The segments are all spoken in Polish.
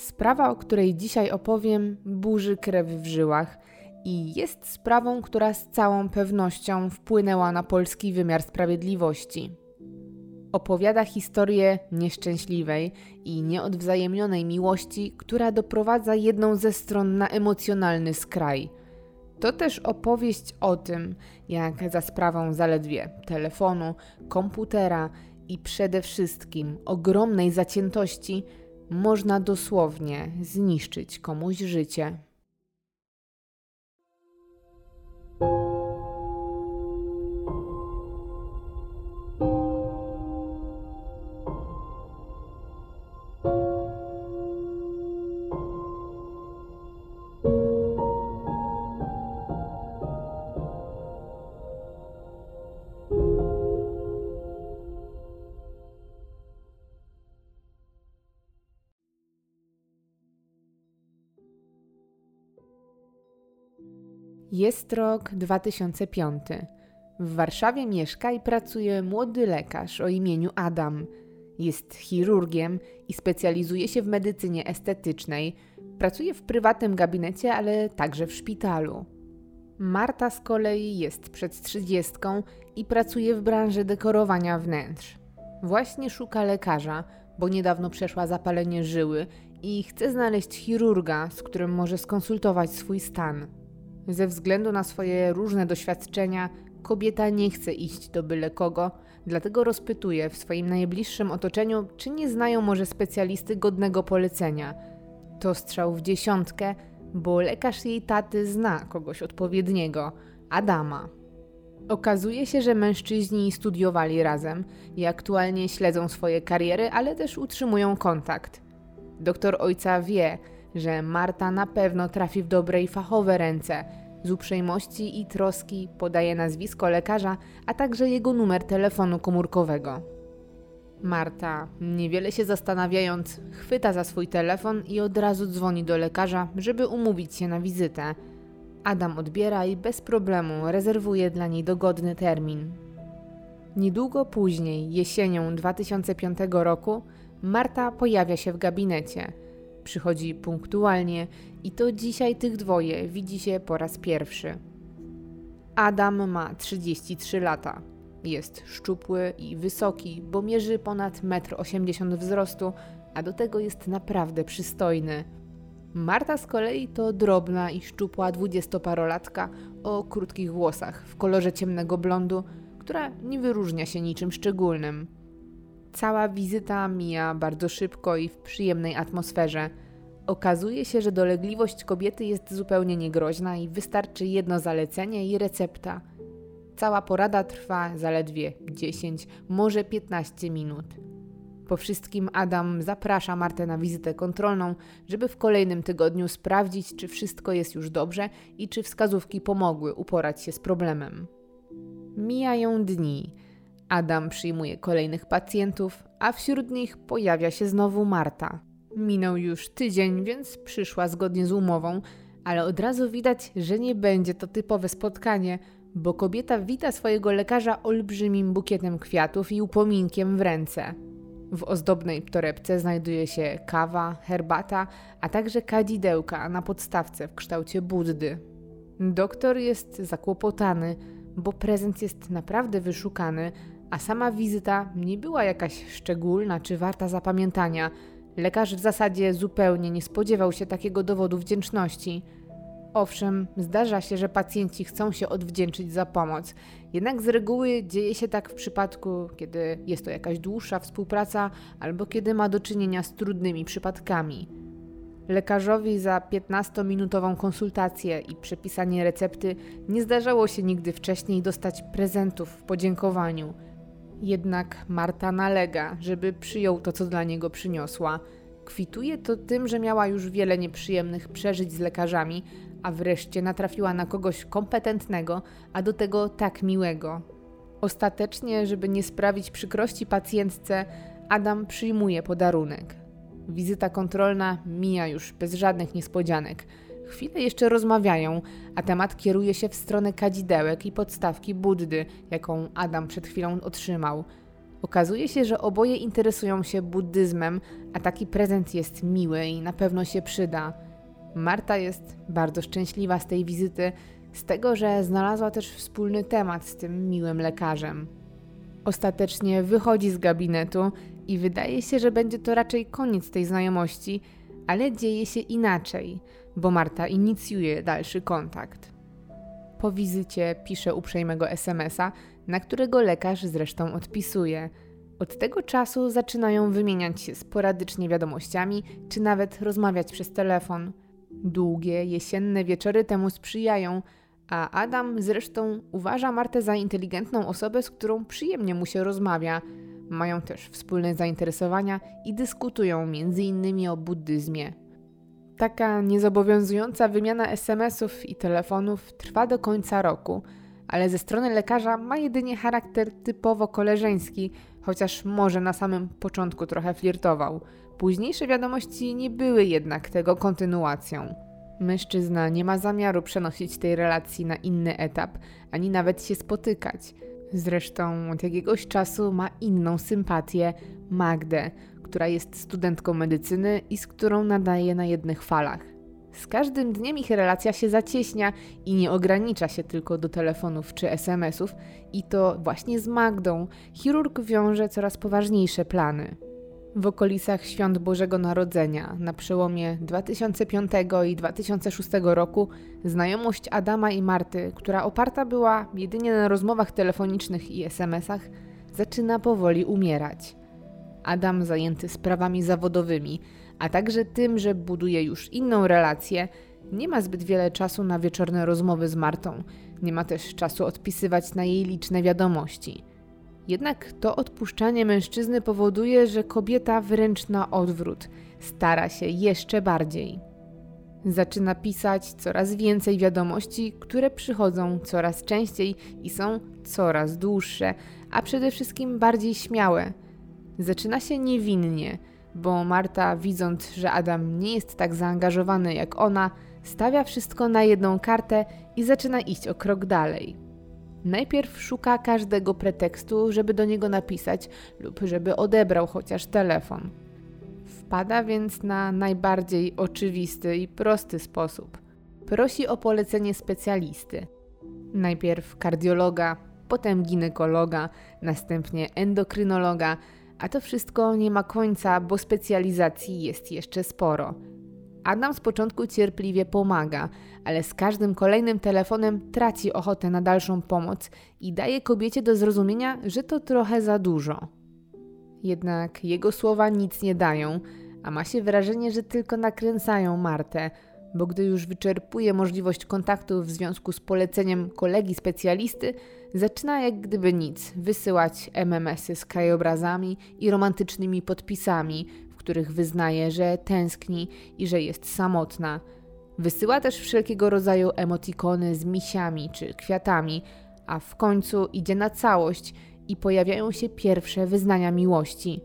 Sprawa, o której dzisiaj opowiem, burzy krew w żyłach i jest sprawą, która z całą pewnością wpłynęła na polski wymiar sprawiedliwości. Opowiada historię nieszczęśliwej i nieodwzajemnionej miłości, która doprowadza jedną ze stron na emocjonalny skraj. To też opowieść o tym, jak za sprawą zaledwie telefonu, komputera i przede wszystkim ogromnej zaciętości można dosłownie zniszczyć komuś życie. Jest rok 2005. W Warszawie mieszka i pracuje młody lekarz o imieniu Adam. Jest chirurgiem i specjalizuje się w medycynie estetycznej. Pracuje w prywatnym gabinecie, ale także w szpitalu. Marta z kolei jest przed trzydziestką i pracuje w branży dekorowania wnętrz. Właśnie szuka lekarza, bo niedawno przeszła zapalenie żyły i chce znaleźć chirurga, z którym może skonsultować swój stan. Ze względu na swoje różne doświadczenia, kobieta nie chce iść do byle kogo, dlatego rozpytuje w swoim najbliższym otoczeniu, czy nie znają może specjalisty godnego polecenia. To strzał w dziesiątkę, bo lekarz jej taty zna kogoś odpowiedniego Adama. Okazuje się, że mężczyźni studiowali razem i aktualnie śledzą swoje kariery, ale też utrzymują kontakt. Doktor ojca wie, że Marta na pewno trafi w dobre i fachowe ręce. Z uprzejmości i troski podaje nazwisko lekarza, a także jego numer telefonu komórkowego. Marta, niewiele się zastanawiając, chwyta za swój telefon i od razu dzwoni do lekarza, żeby umówić się na wizytę. Adam odbiera i bez problemu rezerwuje dla niej dogodny termin. Niedługo później, jesienią 2005 roku, Marta pojawia się w gabinecie – Przychodzi punktualnie i to dzisiaj tych dwoje widzi się po raz pierwszy. Adam ma 33 lata. Jest szczupły i wysoki, bo mierzy ponad 1,80 m wzrostu, a do tego jest naprawdę przystojny. Marta z kolei to drobna i szczupła dwudziestoparolatka o krótkich włosach w kolorze ciemnego blondu, która nie wyróżnia się niczym szczególnym. Cała wizyta mija bardzo szybko i w przyjemnej atmosferze. Okazuje się, że dolegliwość kobiety jest zupełnie niegroźna i wystarczy jedno zalecenie i recepta. Cała porada trwa zaledwie 10, może 15 minut. Po wszystkim Adam zaprasza Martę na wizytę kontrolną, żeby w kolejnym tygodniu sprawdzić, czy wszystko jest już dobrze i czy wskazówki pomogły uporać się z problemem. Mijają dni. Adam przyjmuje kolejnych pacjentów, a wśród nich pojawia się znowu Marta. Minął już tydzień, więc przyszła zgodnie z umową, ale od razu widać, że nie będzie to typowe spotkanie, bo kobieta wita swojego lekarza olbrzymim bukietem kwiatów i upominkiem w ręce. W ozdobnej torebce znajduje się kawa, herbata, a także kadzidełka na podstawce w kształcie Buddy. Doktor jest zakłopotany, bo prezent jest naprawdę wyszukany, a sama wizyta nie była jakaś szczególna czy warta zapamiętania. Lekarz w zasadzie zupełnie nie spodziewał się takiego dowodu wdzięczności. Owszem, zdarza się, że pacjenci chcą się odwdzięczyć za pomoc, jednak z reguły dzieje się tak w przypadku, kiedy jest to jakaś dłuższa współpraca albo kiedy ma do czynienia z trudnymi przypadkami. Lekarzowi za 15-minutową konsultację i przepisanie recepty nie zdarzało się nigdy wcześniej dostać prezentów w podziękowaniu. Jednak Marta nalega, żeby przyjął to, co dla niego przyniosła. Kwituje to tym, że miała już wiele nieprzyjemnych przeżyć z lekarzami, a wreszcie natrafiła na kogoś kompetentnego, a do tego tak miłego. Ostatecznie, żeby nie sprawić przykrości pacjentce, Adam przyjmuje podarunek. Wizyta kontrolna mija już bez żadnych niespodzianek. Chwilę jeszcze rozmawiają, a temat kieruje się w stronę kadzidełek i podstawki Buddy, jaką Adam przed chwilą otrzymał. Okazuje się, że oboje interesują się buddyzmem, a taki prezent jest miły i na pewno się przyda. Marta jest bardzo szczęśliwa z tej wizyty, z tego, że znalazła też wspólny temat z tym miłym lekarzem. Ostatecznie wychodzi z gabinetu i wydaje się, że będzie to raczej koniec tej znajomości, ale dzieje się inaczej, bo Marta inicjuje dalszy kontakt. Po wizycie pisze uprzejmego SMS-a, na którego lekarz zresztą odpisuje. Od tego czasu zaczynają wymieniać się sporadycznie wiadomościami, czy nawet rozmawiać przez telefon. Długie, jesienne wieczory temu sprzyjają, a Adam zresztą uważa Martę za inteligentną osobę, z którą przyjemnie mu się rozmawia. Mają też wspólne zainteresowania i dyskutują m.in. o buddyzmie. Taka niezobowiązująca wymiana SMS-ów i telefonów trwa do końca roku, ale ze strony lekarza ma jedynie charakter typowo koleżeński, chociaż może na samym początku trochę flirtował. Późniejsze wiadomości nie były jednak tego kontynuacją. Mężczyzna nie ma zamiaru przenosić tej relacji na inny etap, ani nawet się spotykać. Zresztą od jakiegoś czasu ma inną sympatię Magdę, która jest studentką medycyny i z którą nadaje na jednych falach. Z każdym dniem ich relacja się zacieśnia i nie ogranicza się tylko do telefonów czy SMS-ów, i to właśnie z Magdą chirurg wiąże coraz poważniejsze plany. W okolicach świąt Bożego Narodzenia, na przełomie 2005 i 2006 roku, znajomość Adama i Marty, która oparta była jedynie na rozmowach telefonicznych i SMS-ach, zaczyna powoli umierać. Adam zajęty sprawami zawodowymi, a także tym, że buduje już inną relację, nie ma zbyt wiele czasu na wieczorne rozmowy z Martą, nie ma też czasu odpisywać na jej liczne wiadomości. Jednak to odpuszczanie mężczyzny powoduje, że kobieta wręcz na odwrót stara się jeszcze bardziej. Zaczyna pisać coraz więcej wiadomości, które przychodzą coraz częściej i są coraz dłuższe, a przede wszystkim bardziej śmiałe. Zaczyna się niewinnie, bo Marta, widząc, że Adam nie jest tak zaangażowany jak ona, stawia wszystko na jedną kartę i zaczyna iść o krok dalej. Najpierw szuka każdego pretekstu, żeby do niego napisać lub żeby odebrał chociaż telefon. Wpada więc na najbardziej oczywisty i prosty sposób. Prosi o polecenie specjalisty. Najpierw kardiologa, potem ginekologa, następnie endokrynologa, a to wszystko nie ma końca, bo specjalizacji jest jeszcze sporo. Adam z początku cierpliwie pomaga, ale z każdym kolejnym telefonem traci ochotę na dalszą pomoc i daje kobiecie do zrozumienia, że to trochę za dużo. Jednak jego słowa nic nie dają, a ma się wrażenie, że tylko nakręcają Martę, bo gdy już wyczerpuje możliwość kontaktu w związku z poleceniem kolegi specjalisty, zaczyna jak gdyby nic wysyłać MMS-y z krajobrazami i romantycznymi podpisami, których wyznaje, że tęskni i że jest samotna. Wysyła też wszelkiego rodzaju emotikony z misiami czy kwiatami, a w końcu idzie na całość i pojawiają się pierwsze wyznania miłości.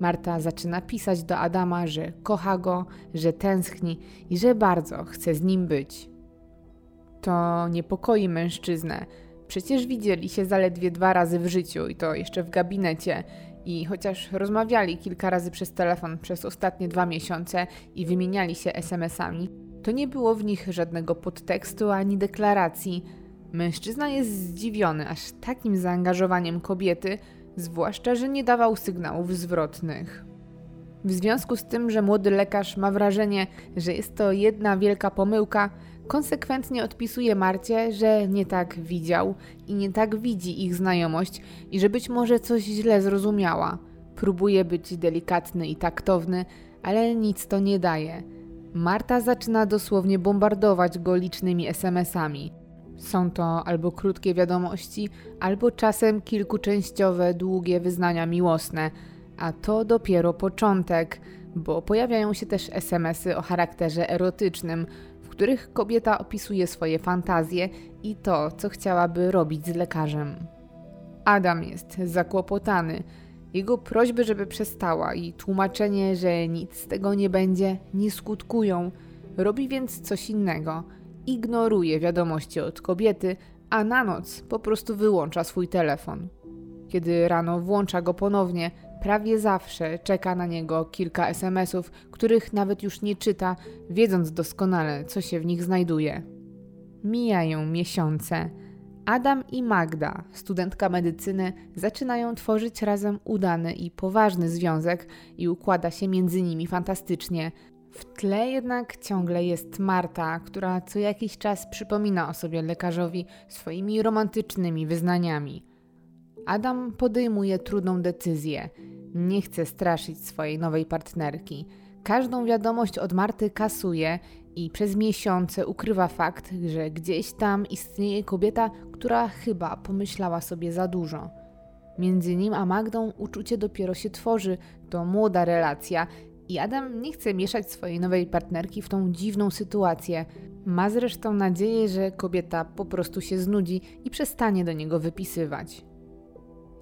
Marta zaczyna pisać do Adama, że kocha go, że tęskni i że bardzo chce z nim być. To niepokoi mężczyznę. Przecież widzieli się zaledwie dwa razy w życiu i to jeszcze w gabinecie i chociaż rozmawiali kilka razy przez telefon przez ostatnie dwa miesiące i wymieniali się SMS-ami, to nie było w nich żadnego podtekstu ani deklaracji. Mężczyzna jest zdziwiony aż takim zaangażowaniem kobiety, zwłaszcza, że nie dawał sygnałów zwrotnych. W związku z tym, że młody lekarz ma wrażenie, że jest to jedna wielka pomyłka, konsekwentnie odpisuje Marcie, że nie tak widział i nie tak widzi ich znajomość i że być może coś źle zrozumiała. Próbuje być delikatny i taktowny, ale nic to nie daje. Marta zaczyna dosłownie bombardować go licznymi SMS-ami. Są to albo krótkie wiadomości, albo czasem kilkuczęściowe, długie wyznania miłosne, a to dopiero początek, bo pojawiają się też SMS-y o charakterze erotycznym, których kobieta opisuje swoje fantazje i to, co chciałaby robić z lekarzem. Adam jest zakłopotany. Jego prośby, żeby przestała i tłumaczenie, że nic z tego nie będzie, nie skutkują. Robi więc coś innego. Ignoruje wiadomości od kobiety, a na noc po prostu wyłącza swój telefon. Kiedy rano włącza go ponownie, prawie zawsze czeka na niego kilka SMS-ów, których nawet już nie czyta, wiedząc doskonale, co się w nich znajduje. Mijają miesiące. Adam i Magda, studentka medycyny, zaczynają tworzyć razem udany i poważny związek i układa się między nimi fantastycznie. W tle jednak ciągle jest Marta, która co jakiś czas przypomina o sobie lekarzowi swoimi romantycznymi wyznaniami. Adam podejmuje trudną decyzję. Nie chce straszyć swojej nowej partnerki. Każdą wiadomość od Marty kasuje i przez miesiące ukrywa fakt, że gdzieś tam istnieje kobieta, która chyba pomyślała sobie za dużo. Między nim a Magdą uczucie dopiero się tworzy, to młoda relacja i Adam nie chce mieszać swojej nowej partnerki w tą dziwną sytuację. Ma zresztą nadzieję, że kobieta po prostu się znudzi i przestanie do niego wypisywać.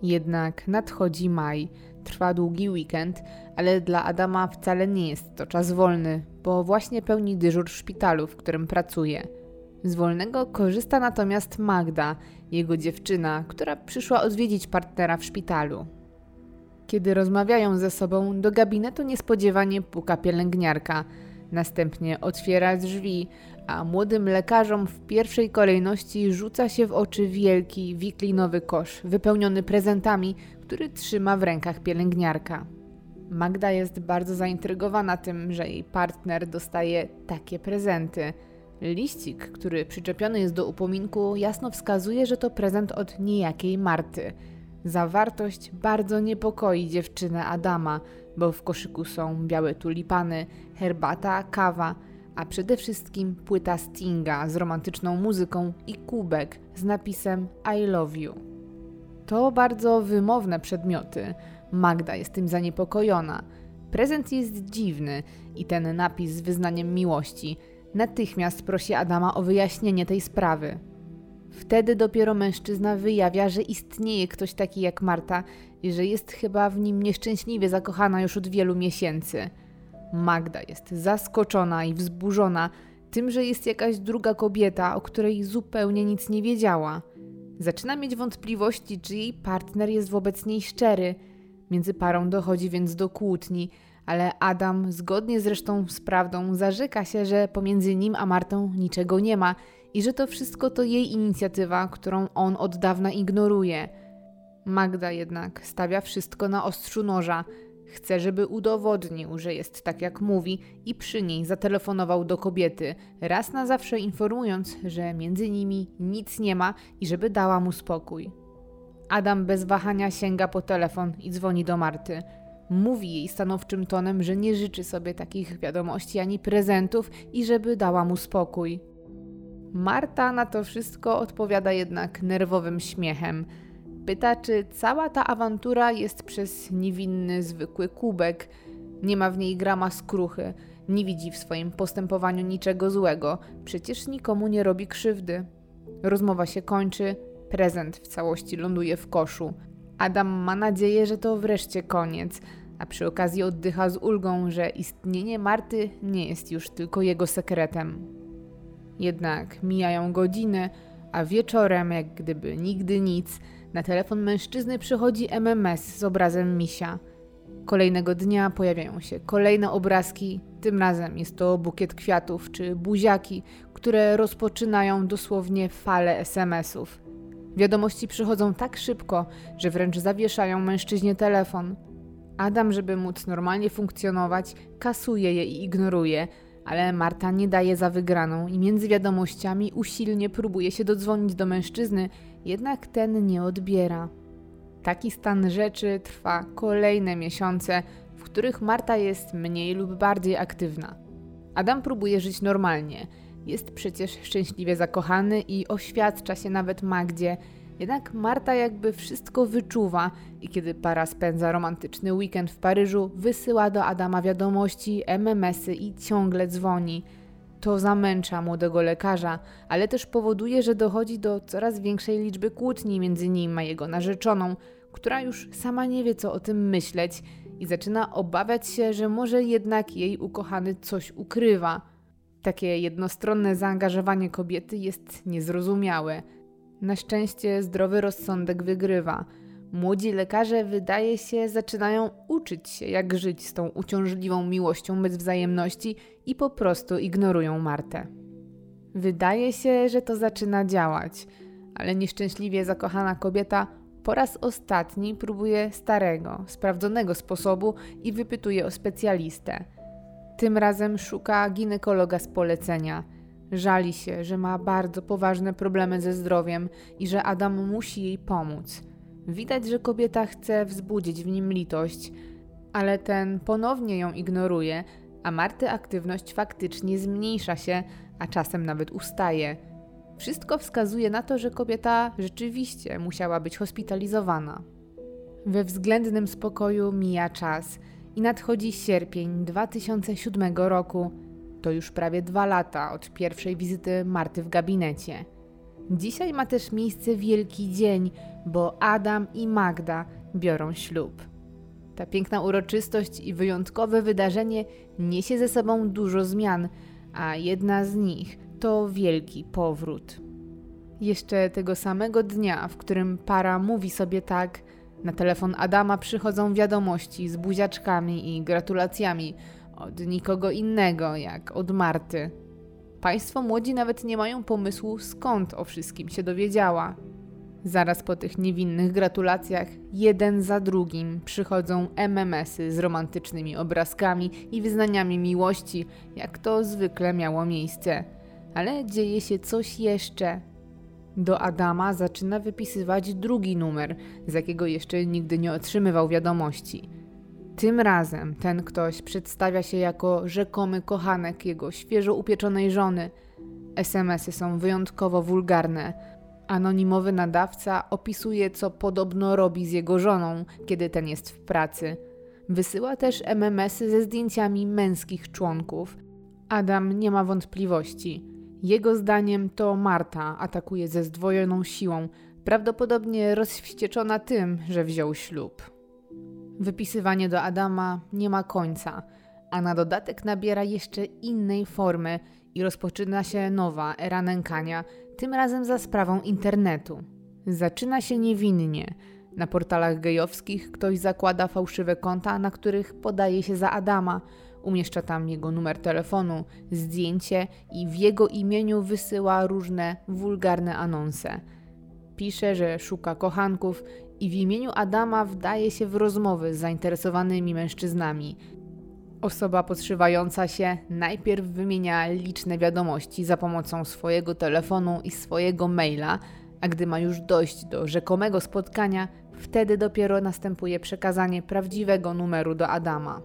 Jednak nadchodzi maj, trwa długi weekend, ale dla Adama wcale nie jest to czas wolny, bo właśnie pełni dyżur w szpitalu, w którym pracuje. Z wolnego korzysta natomiast Magda, jego dziewczyna, która przyszła odwiedzić partnera w szpitalu. Kiedy rozmawiają ze sobą, do gabinetu niespodziewanie puka pielęgniarka. Następnie otwiera drzwi, a młodym lekarzom w pierwszej kolejności rzuca się w oczy wielki, wiklinowy kosz wypełniony prezentami, który trzyma w rękach pielęgniarka. Magda jest bardzo zaintrygowana tym, że jej partner dostaje takie prezenty. Liścik, który przyczepiony jest do upominku, jasno wskazuje, że to prezent od niejakiej Marty. Zawartość bardzo niepokoi dziewczynę Adama, bo w koszyku są białe tulipany, herbata, kawa, a przede wszystkim płyta Stinga z romantyczną muzyką i kubek z napisem I love you. To bardzo wymowne przedmioty. Magda jest tym zaniepokojona. Prezent jest dziwny i ten napis z wyznaniem miłości. Natychmiast prosi Adama o wyjaśnienie tej sprawy. Wtedy dopiero mężczyzna wyjawia, że istnieje ktoś taki jak Marta i że jest chyba w nim nieszczęśliwie zakochana już od wielu miesięcy. Magda jest zaskoczona i wzburzona tym, że jest jakaś druga kobieta, o której zupełnie nic nie wiedziała. Zaczyna mieć wątpliwości, czy jej partner jest wobec niej szczery. Między parą dochodzi więc do kłótni, ale Adam, zgodnie zresztą z prawdą, zarzeka się, że pomiędzy nim a Martą niczego nie ma i że to wszystko to jej inicjatywa, którą on od dawna ignoruje. Magda jednak stawia wszystko na ostrzu noża. Chce, żeby udowodnił, że jest tak jak mówi i przy niej zatelefonował do kobiety, raz na zawsze informując, że między nimi nic nie ma i żeby dała mu spokój. Adam bez wahania sięga po telefon i dzwoni do Marty. Mówi jej stanowczym tonem, że nie życzy sobie takich wiadomości ani prezentów i żeby dała mu spokój. Marta na to wszystko odpowiada jednak nerwowym śmiechem. Pyta, czy cała ta awantura jest przez niewinny, zwykły kubek. Nie ma w niej grama skruchy, nie widzi w swoim postępowaniu niczego złego, przecież nikomu nie robi krzywdy. Rozmowa się kończy, prezent w całości ląduje w koszu. Adam ma nadzieję, że to wreszcie koniec, a przy okazji oddycha z ulgą, że istnienie Marty nie jest już tylko jego sekretem. Jednak mijają godziny, a wieczorem, jak gdyby nigdy nic, na telefon mężczyzny przychodzi MMS z obrazem misia. Kolejnego dnia pojawiają się kolejne obrazki, tym razem jest to bukiet kwiatów czy buziaki, które rozpoczynają dosłownie fale SMS-ów. Wiadomości przychodzą tak szybko, że wręcz zawieszają mężczyźnie telefon. Adam, żeby móc normalnie funkcjonować, kasuje je i ignoruje, ale Marta nie daje za wygraną i między wiadomościami usilnie próbuje się dodzwonić do mężczyzny, jednak ten nie odbiera. Taki stan rzeczy trwa kolejne miesiące, w których Marta jest mniej lub bardziej aktywna. Adam próbuje żyć normalnie. Jest przecież szczęśliwie zakochany i oświadcza się nawet Magdzie, jednak Marta jakby wszystko wyczuwa i kiedy para spędza romantyczny weekend w Paryżu, wysyła do Adama wiadomości, MMS-y i ciągle dzwoni. To zamęcza młodego lekarza, ale też powoduje, że dochodzi do coraz większej liczby kłótni między nim a jego narzeczoną, która już sama nie wie, co o tym myśleć i zaczyna obawiać się, że może jednak jej ukochany coś ukrywa. Takie jednostronne zaangażowanie kobiety jest niezrozumiałe. Na szczęście zdrowy rozsądek wygrywa. Młodzi lekarze, wydaje się, zaczynają uczyć się, jak żyć z tą uciążliwą miłością bez wzajemności i po prostu ignorują Martę. Wydaje się, że to zaczyna działać, ale nieszczęśliwie zakochana kobieta po raz ostatni próbuje starego, sprawdzonego sposobu i wypytuje o specjalistę. Tym razem szuka ginekologa z polecenia. Żali się, że ma bardzo poważne problemy ze zdrowiem i że Adam musi jej pomóc. Widać, że kobieta chce wzbudzić w nim litość, ale ten ponownie ją ignoruje, a Marty aktywność faktycznie zmniejsza się, a czasem nawet ustaje. Wszystko wskazuje na to, że kobieta rzeczywiście musiała być hospitalizowana. We względnym spokoju mija czas i nadchodzi sierpień 2007 roku. To już prawie dwa lata od pierwszej wizyty Marty w gabinecie. Dzisiaj ma też miejsce wielki dzień, bo Adam i Magda biorą ślub. Ta piękna uroczystość i wyjątkowe wydarzenie niesie ze sobą dużo zmian, a jedna z nich to wielki powrót. Jeszcze tego samego dnia, w którym para mówi sobie tak, na telefon Adama przychodzą wiadomości z buziaczkami i gratulacjami od nikogo innego jak od Marty. Państwo młodzi nawet nie mają pomysłu, skąd o wszystkim się dowiedziała. Zaraz po tych niewinnych gratulacjach, jeden za drugim przychodzą MMS-y z romantycznymi obrazkami i wyznaniami miłości, jak to zwykle miało miejsce. Ale dzieje się coś jeszcze. Do Adama zaczyna wypisywać drugi numer, z jakiego jeszcze nigdy nie otrzymywał wiadomości. Tym razem ten ktoś przedstawia się jako rzekomy kochanek jego świeżo upieczonej żony. SMSy są wyjątkowo wulgarne. Anonimowy nadawca opisuje, co podobno robi z jego żoną, kiedy ten jest w pracy. Wysyła też MMSy ze zdjęciami męskich członków. Adam nie ma wątpliwości. Jego zdaniem to Marta atakuje ze zdwojoną siłą, prawdopodobnie rozwścieczona tym, że wziął ślub. Wypisywanie do Adama nie ma końca, a na dodatek nabiera jeszcze innej formy i rozpoczyna się nowa era nękania, tym razem za sprawą internetu. Zaczyna się niewinnie. Na portalach gejowskich ktoś zakłada fałszywe konta, na których podaje się za Adama, umieszcza tam jego numer telefonu, zdjęcie i w jego imieniu wysyła różne wulgarne anonse. Pisze, że szuka kochanków i w imieniu Adama wdaje się w rozmowy z zainteresowanymi mężczyznami. Osoba podszywająca się najpierw wymienia liczne wiadomości za pomocą swojego telefonu i swojego maila, a gdy ma już dojść do rzekomego spotkania, wtedy dopiero następuje przekazanie prawdziwego numeru do Adama.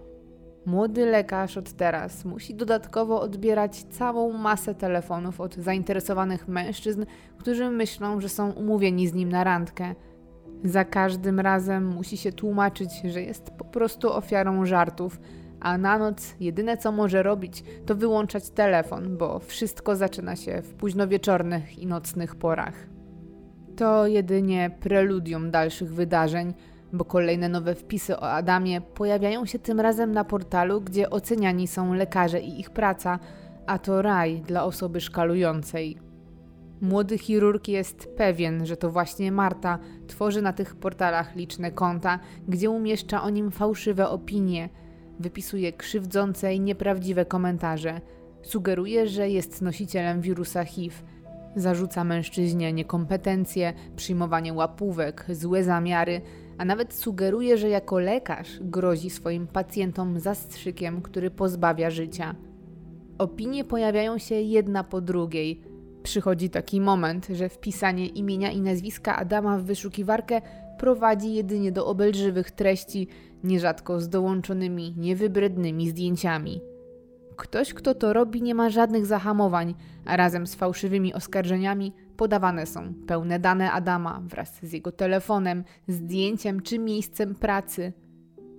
Młody lekarz od teraz musi dodatkowo odbierać całą masę telefonów od zainteresowanych mężczyzn, którzy myślą, że są umówieni z nim na randkę. Za każdym razem musi się tłumaczyć, że jest po prostu ofiarą żartów, a na noc jedyne co może robić, to wyłączać telefon, bo wszystko zaczyna się w późnowieczornych i nocnych porach. To jedynie preludium dalszych wydarzeń, bo kolejne nowe wpisy o Adamie pojawiają się tym razem na portalu, gdzie oceniani są lekarze i ich praca, a to raj dla osoby szkalującej. Młody chirurg jest pewien, że to właśnie Marta tworzy na tych portalach liczne konta, gdzie umieszcza o nim fałszywe opinie, wypisuje krzywdzące i nieprawdziwe komentarze, sugeruje, że jest nosicielem wirusa HIV, zarzuca mężczyźnie niekompetencje, przyjmowanie łapówek, złe zamiary, a nawet sugeruje, że jako lekarz grozi swoim pacjentom zastrzykiem, który pozbawia życia. Opinie pojawiają się jedna po drugiej – Przychodzi taki moment, że wpisanie imienia i nazwiska Adama w wyszukiwarkę prowadzi jedynie do obelżywych treści, nierzadko z dołączonymi niewybrednymi zdjęciami. Ktoś, kto to robi, nie ma żadnych zahamowań, a razem z fałszywymi oskarżeniami podawane są pełne dane Adama wraz z jego telefonem, zdjęciem czy miejscem pracy.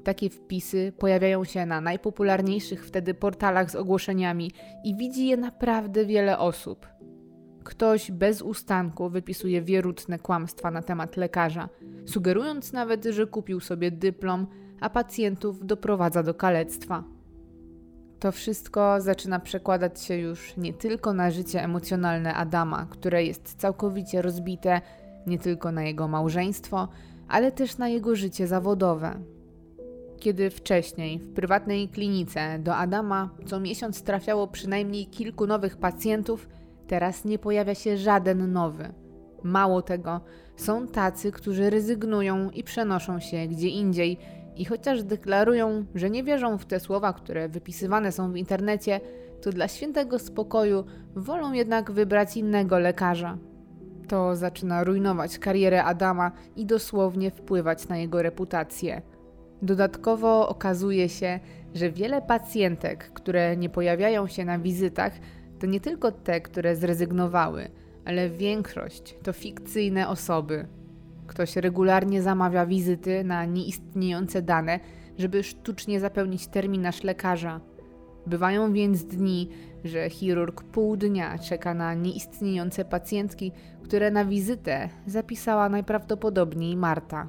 Takie wpisy pojawiają się na najpopularniejszych wtedy portalach z ogłoszeniami i widzi je naprawdę wiele osób. Ktoś bez ustanku wypisuje wierutne kłamstwa na temat lekarza, sugerując nawet, że kupił sobie dyplom, a pacjentów doprowadza do kalectwa. To wszystko zaczyna przekładać się już nie tylko na życie emocjonalne Adama, które jest całkowicie rozbite, nie tylko na jego małżeństwo, ale też na jego życie zawodowe. Kiedy wcześniej w prywatnej klinice do Adama co miesiąc trafiało przynajmniej kilku nowych pacjentów, teraz nie pojawia się żaden nowy. Mało tego, są tacy, którzy rezygnują i przenoszą się gdzie indziej, i chociaż deklarują, że nie wierzą w te słowa, które wypisywane są w internecie, to dla świętego spokoju wolą jednak wybrać innego lekarza. To zaczyna rujnować karierę Adama i dosłownie wpływać na jego reputację. Dodatkowo okazuje się, że wiele pacjentek, które nie pojawiają się na wizytach, to nie tylko te, które zrezygnowały, ale większość to fikcyjne osoby. Ktoś regularnie zamawia wizyty na nieistniejące dane, żeby sztucznie zapełnić terminarz lekarza. Bywają więc dni, że chirurg pół dnia czeka na nieistniejące pacjentki, które na wizytę zapisała najprawdopodobniej Marta.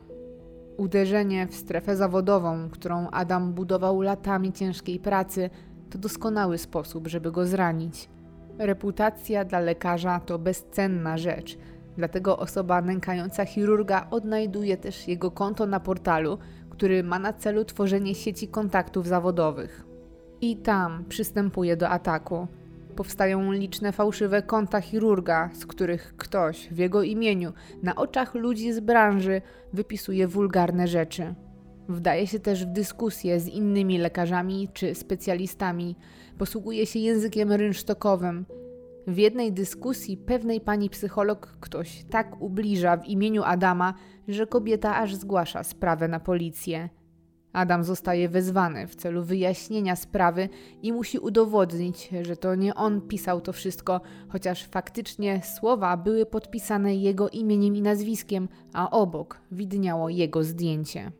Uderzenie w strefę zawodową, którą Adam budował latami ciężkiej pracy, to doskonały sposób, żeby go zranić. Reputacja dla lekarza to bezcenna rzecz, dlatego osoba nękająca chirurga odnajduje też jego konto na portalu, który ma na celu tworzenie sieci kontaktów zawodowych. I tam przystępuje do ataku. Powstają liczne fałszywe konta chirurga, z których ktoś w jego imieniu na oczach ludzi z branży wypisuje wulgarne rzeczy. Wdaje się też w dyskusje z innymi lekarzami czy specjalistami, posługuje się językiem rynsztokowym. W jednej dyskusji pewnej pani psycholog ktoś tak ubliża w imieniu Adama, że kobieta aż zgłasza sprawę na policję. Adam zostaje wezwany w celu wyjaśnienia sprawy i musi udowodnić, że to nie on pisał to wszystko, chociaż faktycznie słowa były podpisane jego imieniem i nazwiskiem, a obok widniało jego zdjęcie.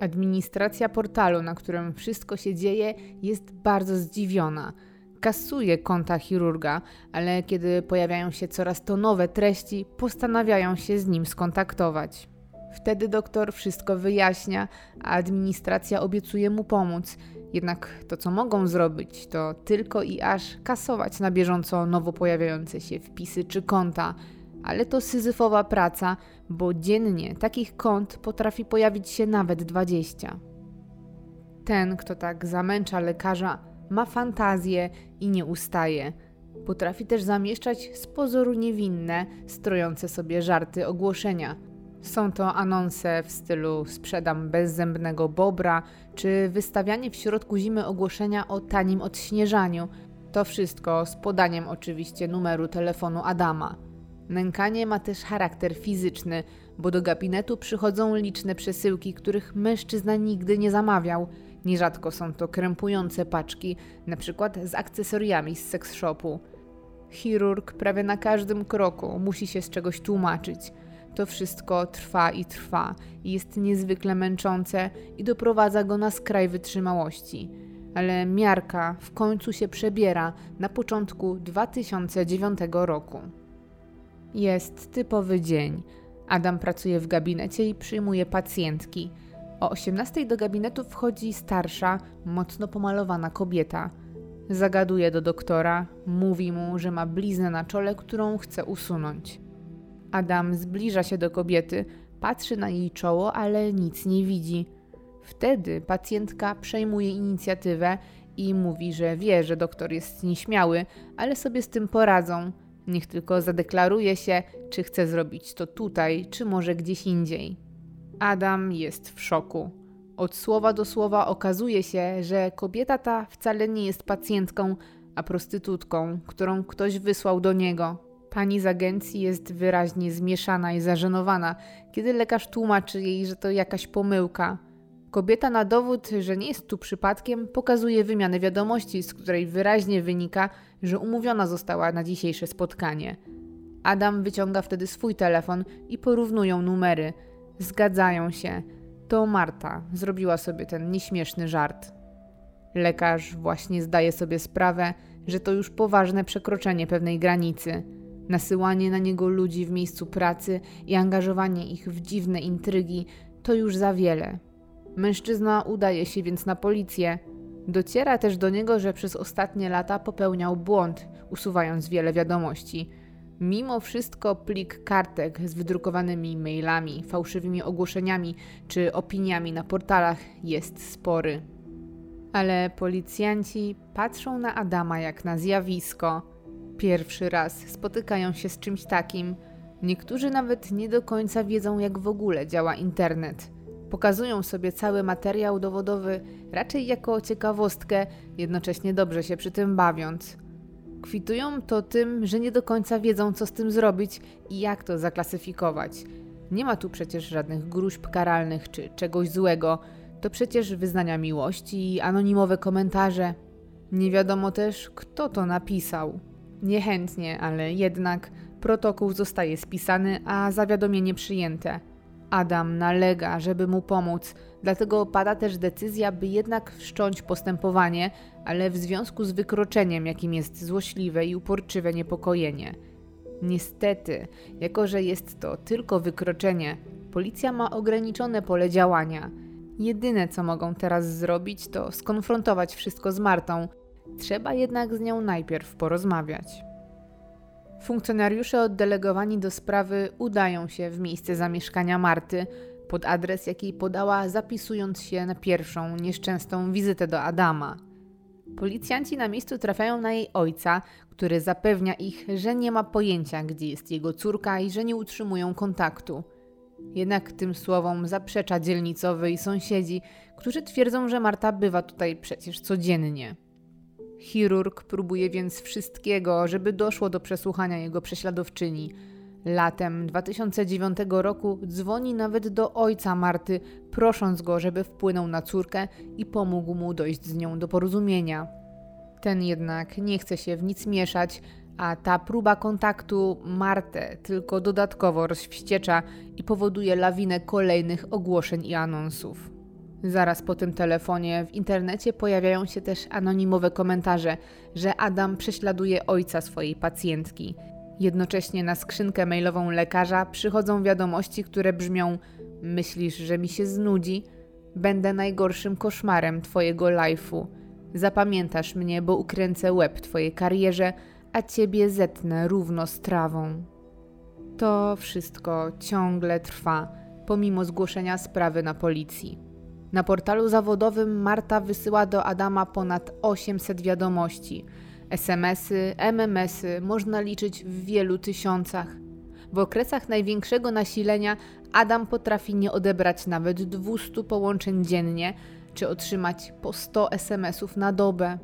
Administracja portalu, na którym wszystko się dzieje, jest bardzo zdziwiona. Kasuje konta chirurga, ale kiedy pojawiają się coraz to nowe treści, postanawiają się z nim skontaktować. Wtedy doktor wszystko wyjaśnia, a administracja obiecuje mu pomóc. Jednak to, co mogą zrobić, to tylko i aż kasować na bieżąco nowo pojawiające się wpisy czy konta. Ale to syzyfowa praca, bo dziennie takich kont potrafi pojawić się nawet 20. Ten, kto tak zamęcza lekarza, ma fantazję i nie ustaje. Potrafi też zamieszczać z pozoru niewinne, strojące sobie żarty ogłoszenia – są to anonse w stylu sprzedam bezzębnego bobra, czy wystawianie w środku zimy ogłoszenia o tanim odśnieżaniu. To wszystko z podaniem oczywiście numeru telefonu Adama. Nękanie ma też charakter fizyczny, bo do gabinetu przychodzą liczne przesyłki, których mężczyzna nigdy nie zamawiał. Nierzadko są to krępujące paczki, przykład z akcesoriami z seks shopu. Chirurg prawie na każdym kroku musi się z czegoś tłumaczyć – to wszystko trwa i trwa jest niezwykle męczące i doprowadza go na skraj wytrzymałości. Ale miarka w końcu się przebiera na początku 2009 roku. Jest typowy dzień. Adam pracuje w gabinecie i przyjmuje pacjentki. O 18 do gabinetu wchodzi starsza, mocno pomalowana kobieta. Zagaduje do doktora, mówi mu, że ma bliznę na czole, którą chce usunąć. Adam zbliża się do kobiety, patrzy na jej czoło, ale nic nie widzi. Wtedy pacjentka przejmuje inicjatywę i mówi, że wie, że doktor jest nieśmiały, ale sobie z tym poradzą. Niech tylko zadeklaruje się, czy chce zrobić to tutaj, czy może gdzieś indziej. Adam jest w szoku. Od słowa do słowa okazuje się, że kobieta ta wcale nie jest pacjentką, a prostytutką, którą ktoś wysłał do niego. Pani z agencji jest wyraźnie zmieszana i zażenowana, kiedy lekarz tłumaczy jej, że to jakaś pomyłka. Kobieta na dowód, że nie jest tu przypadkiem, pokazuje wymianę wiadomości, z której wyraźnie wynika, że umówiona została na dzisiejsze spotkanie. Adam wyciąga wtedy swój telefon i porównują numery. Zgadzają się. To Marta zrobiła sobie ten nieśmieszny żart. Lekarz właśnie zdaje sobie sprawę, że to już poważne przekroczenie pewnej granicy. Nasyłanie na niego ludzi w miejscu pracy i angażowanie ich w dziwne intrygi to już za wiele. Mężczyzna udaje się więc na policję. Dociera też do niego, że przez ostatnie lata popełniał błąd, usuwając wiele wiadomości. Mimo wszystko plik kartek z wydrukowanymi mailami, fałszywymi ogłoszeniami czy opiniami na portalach jest spory. Ale policjanci patrzą na Adama jak na zjawisko. Pierwszy raz spotykają się z czymś takim. Niektórzy nawet nie do końca wiedzą, jak w ogóle działa internet. Pokazują sobie cały materiał dowodowy raczej jako ciekawostkę, jednocześnie dobrze się przy tym bawiąc. Kwitują to tym, że nie do końca wiedzą, co z tym zrobić i jak to zaklasyfikować. Nie ma tu przecież żadnych gruźb karalnych czy czegoś złego. To przecież wyznania miłości i anonimowe komentarze. Nie wiadomo też, kto to napisał. Niechętnie, ale jednak protokół zostaje spisany, a zawiadomienie przyjęte. Adam nalega, żeby mu pomóc, dlatego pada też decyzja, by jednak wszcząć postępowanie, ale w związku z wykroczeniem, jakim jest złośliwe i uporczywe niepokojenie. Niestety, jako że jest to tylko wykroczenie, policja ma ograniczone pole działania. Jedyne co mogą teraz zrobić, to skonfrontować wszystko z Martą. Trzeba jednak z nią najpierw porozmawiać. Funkcjonariusze oddelegowani do sprawy udają się w miejsce zamieszkania Marty pod adres, jaki podała, zapisując się na pierwszą nieszczęsną wizytę do Adama. Policjanci na miejscu trafiają na jej ojca, który zapewnia ich, że nie ma pojęcia, gdzie jest jego córka i że nie utrzymują kontaktu. Jednak tym słowom zaprzecza dzielnicowy i sąsiedzi, którzy twierdzą, że Marta bywa tutaj przecież codziennie. Chirurg próbuje więc wszystkiego, żeby doszło do przesłuchania jego prześladowczyni. Latem 2009 roku dzwoni nawet do ojca Marty, prosząc go, żeby wpłynął na córkę i pomógł mu dojść z nią do porozumienia. Ten jednak nie chce się w nic mieszać, a ta próba kontaktu Martę tylko dodatkowo rozwściecza i powoduje lawinę kolejnych ogłoszeń i anonsów. Zaraz po tym telefonie w internecie pojawiają się też anonimowe komentarze, że Adam prześladuje ojca swojej pacjentki. Jednocześnie na skrzynkę mailową lekarza przychodzą wiadomości, które brzmią: Myślisz, że mi się znudzi? Będę najgorszym koszmarem Twojego life'u. Zapamiętasz mnie, bo ukręcę łeb Twojej karierze, a Ciebie zetnę równo z trawą. To wszystko ciągle trwa, pomimo zgłoszenia sprawy na policji. Na portalu zawodowym Marta wysyła do Adama ponad 800 wiadomości. SMS-y, MMS-y można liczyć w wielu tysiącach. W okresach największego nasilenia Adam potrafi nie odebrać nawet 200 połączeń dziennie, czy otrzymać po 100 SMS-ów na dobę.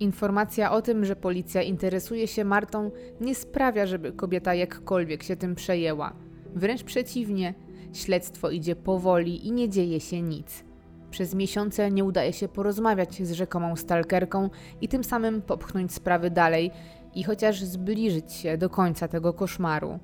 Informacja o tym, że policja interesuje się Martą, nie sprawia, żeby kobieta jakkolwiek się tym przejęła. Wręcz przeciwnie, śledztwo idzie powoli i nie dzieje się nic. Przez miesiące nie udaje się porozmawiać z rzekomą stalkerką i tym samym popchnąć sprawy dalej i chociaż zbliżyć się do końca tego koszmaru.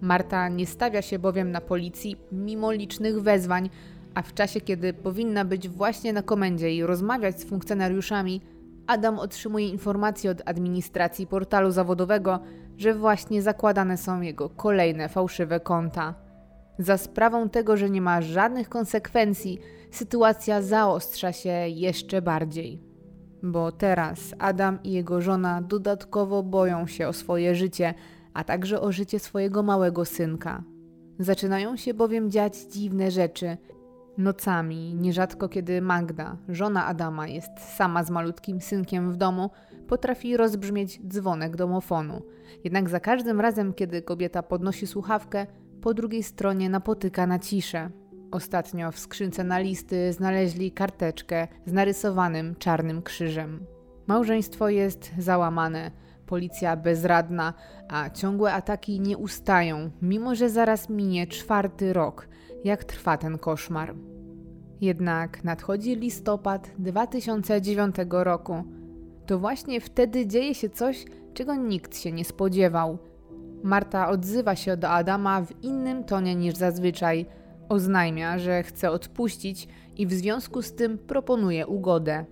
Marta nie stawia się bowiem na policji mimo licznych wezwań, a w czasie, kiedy powinna być właśnie na komendzie i rozmawiać z funkcjonariuszami, Adam otrzymuje informację od administracji portalu zawodowego, że właśnie zakładane są jego kolejne fałszywe konta. Za sprawą tego, że nie ma żadnych konsekwencji, sytuacja zaostrza się jeszcze bardziej. Bo teraz Adam i jego żona dodatkowo boją się o swoje życie, a także o życie swojego małego synka. Zaczynają się bowiem dziać dziwne rzeczy. Nocami, nierzadko kiedy Magda, żona Adama, jest sama z malutkim synkiem w domu, potrafi rozbrzmieć dzwonek domofonu. Jednak za każdym razem, kiedy kobieta podnosi słuchawkę, po drugiej stronie napotyka na ciszę. Ostatnio w skrzynce na listy znaleźli karteczkę z narysowanym czarnym krzyżem. Małżeństwo jest załamane, policja bezradna, a ciągłe ataki nie ustają, mimo że zaraz minie czwarty rok, jak trwa ten koszmar. Jednak nadchodzi listopad 2009 roku. To właśnie wtedy dzieje się coś, czego nikt się nie spodziewał. Marta odzywa się do Adama w innym tonie niż zazwyczaj. Oznajmia, że chce odpuścić i w związku z tym proponuje ugodę.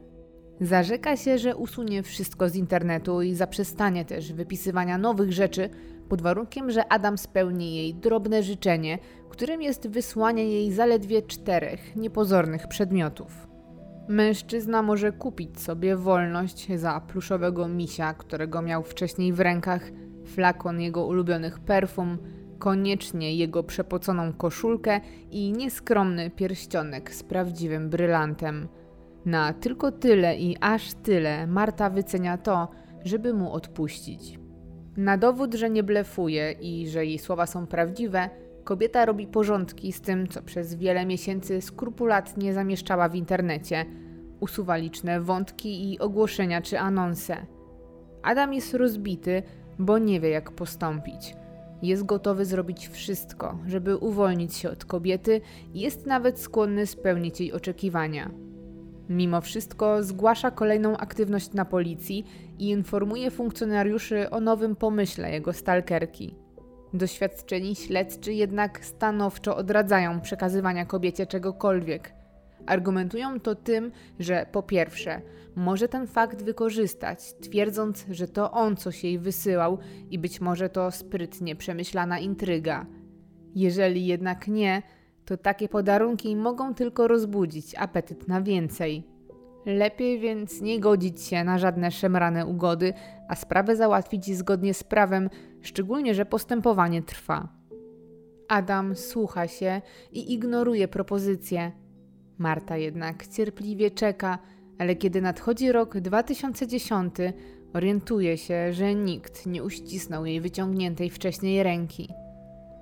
Zarzeka się, że usunie wszystko z internetu i zaprzestanie też wypisywania nowych rzeczy, pod warunkiem, że Adam spełni jej drobne życzenie, którym jest wysłanie jej zaledwie czterech niepozornych przedmiotów. Mężczyzna może kupić sobie wolność za pluszowego misia, którego miał wcześniej w rękach, flakon jego ulubionych perfum, koniecznie jego przepoconą koszulkę i nieskromny pierścionek z prawdziwym brylantem. Na tylko tyle i aż tyle Marta wycenia to, żeby mu odpuścić. Na dowód, że nie blefuje i że jej słowa są prawdziwe, kobieta robi porządki z tym, co przez wiele miesięcy skrupulatnie zamieszczała w internecie. Usuwa liczne wątki i ogłoszenia czy anonse. Adam jest rozbity, bo nie wie jak postąpić. Jest gotowy zrobić wszystko, żeby uwolnić się od kobiety jest nawet skłonny spełnić jej oczekiwania. Mimo wszystko zgłasza kolejną aktywność na policji i informuje funkcjonariuszy o nowym pomyśle jego stalkerki. Doświadczeni śledczy jednak stanowczo odradzają przekazywania kobiecie czegokolwiek. Argumentują to tym, że po pierwsze, może ten fakt wykorzystać, twierdząc, że to on coś jej wysyłał i być może to sprytnie przemyślana intryga. Jeżeli jednak nie, to takie podarunki mogą tylko rozbudzić apetyt na więcej. Lepiej więc nie godzić się na żadne szemrane ugody, a sprawę załatwić zgodnie z prawem, szczególnie że postępowanie trwa. Adam słucha się i ignoruje propozycje. Marta jednak cierpliwie czeka, ale kiedy nadchodzi rok 2010, orientuje się, że nikt nie uścisnął jej wyciągniętej wcześniej ręki.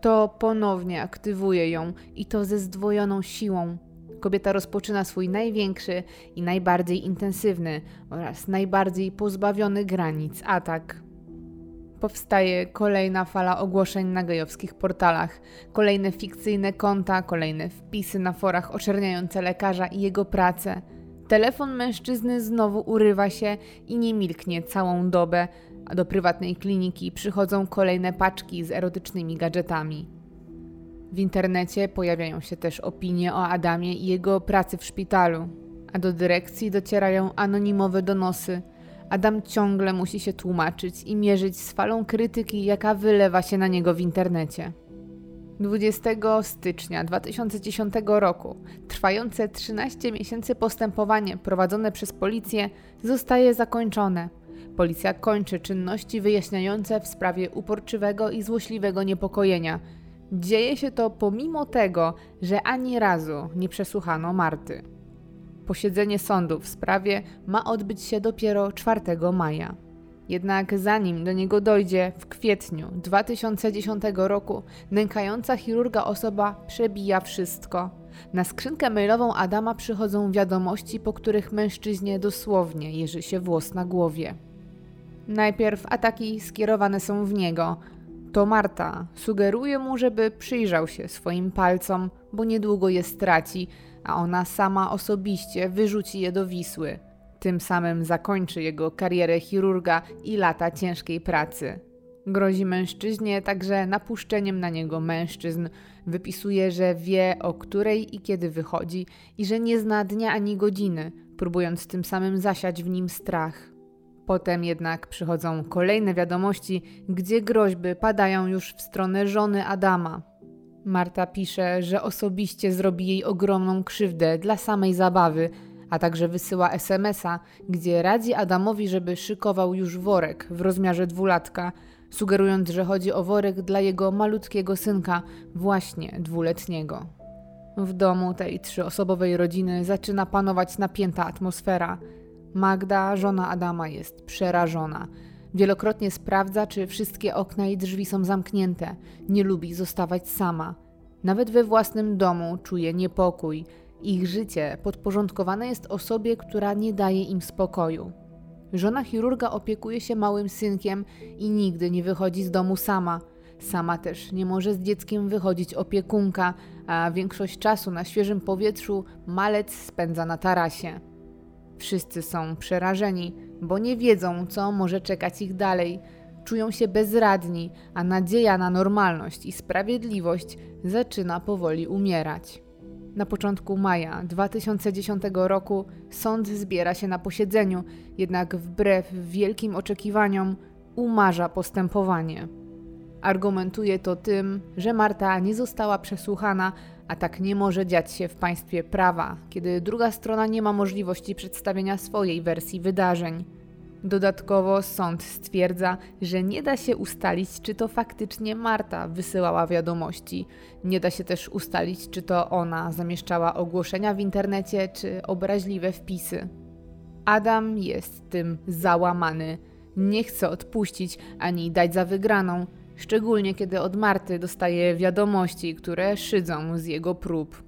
To ponownie aktywuje ją i to ze zdwojoną siłą. Kobieta rozpoczyna swój największy i najbardziej intensywny oraz najbardziej pozbawiony granic atak. Powstaje kolejna fala ogłoszeń na gejowskich portalach, kolejne fikcyjne konta, kolejne wpisy na forach oczerniające lekarza i jego pracę. Telefon mężczyzny znowu urywa się i nie milknie całą dobę, a do prywatnej kliniki przychodzą kolejne paczki z erotycznymi gadżetami. W internecie pojawiają się też opinie o Adamie i jego pracy w szpitalu, a do dyrekcji docierają anonimowe donosy. Adam ciągle musi się tłumaczyć i mierzyć z falą krytyki, jaka wylewa się na niego w internecie. 20 stycznia 2010 roku trwające 13 miesięcy postępowanie prowadzone przez policję zostaje zakończone. Policja kończy czynności wyjaśniające w sprawie uporczywego i złośliwego niepokojenia. Dzieje się to pomimo tego, że ani razu nie przesłuchano Marty. Posiedzenie sądu w sprawie ma odbyć się dopiero 4 maja. Jednak zanim do niego dojdzie, w kwietniu 2010 roku nękająca chirurga osoba przebija wszystko. Na skrzynkę mailową Adama przychodzą wiadomości, po których mężczyźnie dosłownie jeży się włos na głowie. Najpierw ataki skierowane są w niego. To Marta sugeruje mu, żeby przyjrzał się swoim palcom, bo niedługo je straci, a ona sama osobiście wyrzuci je do Wisły. Tym samym zakończy jego karierę chirurga i lata ciężkiej pracy. Grozi mężczyźnie także napuszczeniem na niego mężczyzn. Wypisuje, że wie o której i kiedy wychodzi i że nie zna dnia ani godziny, próbując tym samym zasiać w nim strach. Potem jednak przychodzą kolejne wiadomości, gdzie groźby padają już w stronę żony Adama. Marta pisze, że osobiście zrobi jej ogromną krzywdę dla samej zabawy, a także wysyła SMS-a, gdzie radzi Adamowi, żeby szykował już worek w rozmiarze dwulatka, sugerując, że chodzi o worek dla jego malutkiego synka, właśnie dwuletniego. W domu tej trzyosobowej rodziny zaczyna panować napięta atmosfera. Magda, żona Adama, jest przerażona. Wielokrotnie sprawdza, czy wszystkie okna i drzwi są zamknięte. Nie lubi zostawać sama. Nawet we własnym domu czuje niepokój. Ich życie podporządkowane jest osobie, która nie daje im spokoju. Żona chirurga opiekuje się małym synkiem i nigdy nie wychodzi z domu sama. Sama też nie może z dzieckiem wychodzić opiekunka, a większość czasu na świeżym powietrzu malec spędza na tarasie. Wszyscy są przerażeni, bo nie wiedzą, co może czekać ich dalej. Czują się bezradni, a nadzieja na normalność i sprawiedliwość zaczyna powoli umierać. Na początku maja 2010 roku sąd zbiera się na posiedzeniu, jednak wbrew wielkim oczekiwaniom umarza postępowanie. Argumentuje to tym, że Marta nie została przesłuchana, a tak nie może dziać się w państwie prawa, kiedy druga strona nie ma możliwości przedstawienia swojej wersji wydarzeń. Dodatkowo sąd stwierdza, że nie da się ustalić, czy to faktycznie Marta wysyłała wiadomości. Nie da się też ustalić, czy to ona zamieszczała ogłoszenia w internecie, czy obraźliwe wpisy. Adam jest tym załamany. Nie chce odpuścić ani dać za wygraną, szczególnie kiedy od Marty dostaje wiadomości, które szydzą z jego prób.